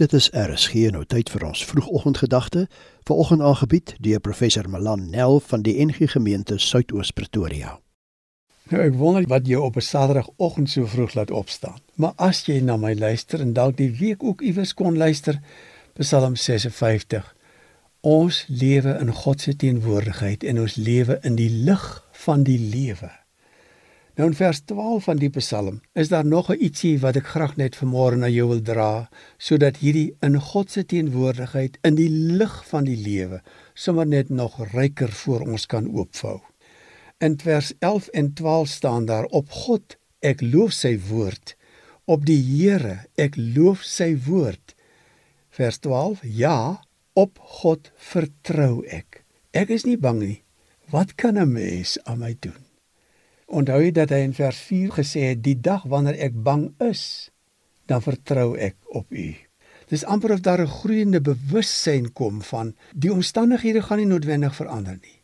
Dit is RSG nou tyd vir ons vroegoggendgedagte, vanoggend aangebied deur professor Malan Nel van die NG Gemeente Suidoos Pretoria. Nou ek wonder wat jou op 'n Saterdagoggend so vroeg laat opstaan. Maar as jy na my luister en dalk die week ook iewers kon luister, Psalm 56. Ons lewe in God se teenwoordigheid en ons lewe in die lig van die lewe. Nou in vers 12 van die Psalm is daar nog 'n ietsie wat ek graag net vanmôre na jou wil dra, sodat hierdie in God se teenwoordigheid in die lig van die lewe sommer net nog ryker voor ons kan oopvou. In vers 11 en 12 staan daar op God ek loof sy woord, op die Here ek loof sy woord. Vers 12 ja, op God vertrou ek. Ek is nie bang nie. Wat kan 'n mens aan my doen? Onthou jy dat hy in vers 4 gesê het die dag wanneer ek bang is, dan vertrou ek op U. Dis amper of daar 'n groeiende bewussyn kom van die omstandighede gaan nie noodwendig verander nie.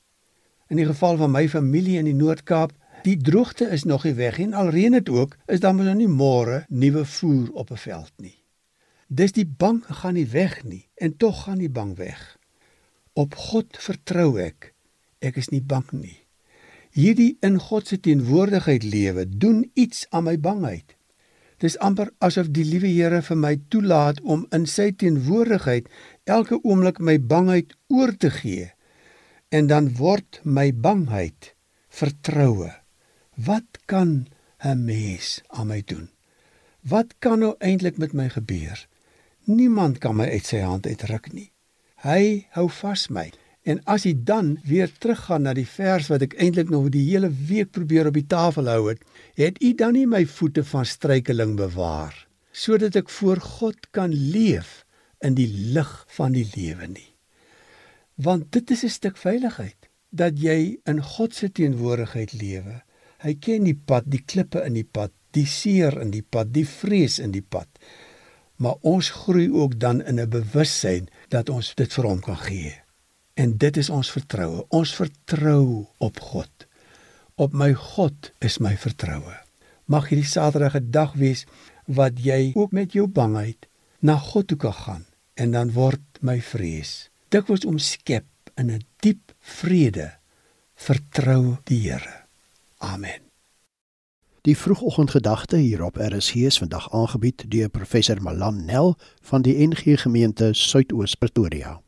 In die geval van my familie in die Noord-Kaap, die droogte is nog nie weg en al reën dit ook, is daar mos nog nie môre nuwe voer op 'n veld nie. Dis die bang gaan nie weg nie en tog gaan die bang weg. Op God vertrou ek. Ek is nie bang nie. Hierdie in God se teenwoordigheid lewe doen iets aan my bangheid. Dis amper asof die liewe Here vir my toelaat om in sy teenwoordigheid elke oomblik my bangheid oor te gee. En dan word my bangheid vertroue. Wat kan 'n mens aan my doen? Wat kan nou eintlik met my gebeur? Niemand kan my uit sy hand uitruk nie. Hy hou vas my. En as jy dan weer teruggaan na die vers wat ek eintlik nog die hele week probeer op die tafel hou het, het u dan nie my voete van struikeling bewaar sodat ek voor God kan leef in die lig van die lewe nie. Want dit is 'n stuk veiligheid dat jy in God se teenwoordigheid lewe. Hy ken die pad, die klippe in die pad, die seer in die pad, die vrees in die pad. Maar ons groei ook dan in 'n bewussyn dat ons dit vir hom kan gee. En dit is ons vertroue. Ons vertrou op God. Op my God is my vertroue. Mag hierdie Saterdag 'n dag wees wat jy ook met jou bangheid na God toe kan gaan en dan word my vrees dikwels omskep in 'n diep vrede. Vertrou die Here. Amen. Die vroegoggendgedagte hier op RSG is vandag aangebied deur professor Malan Nel van die NG Gemeente Suidoos Pretoria.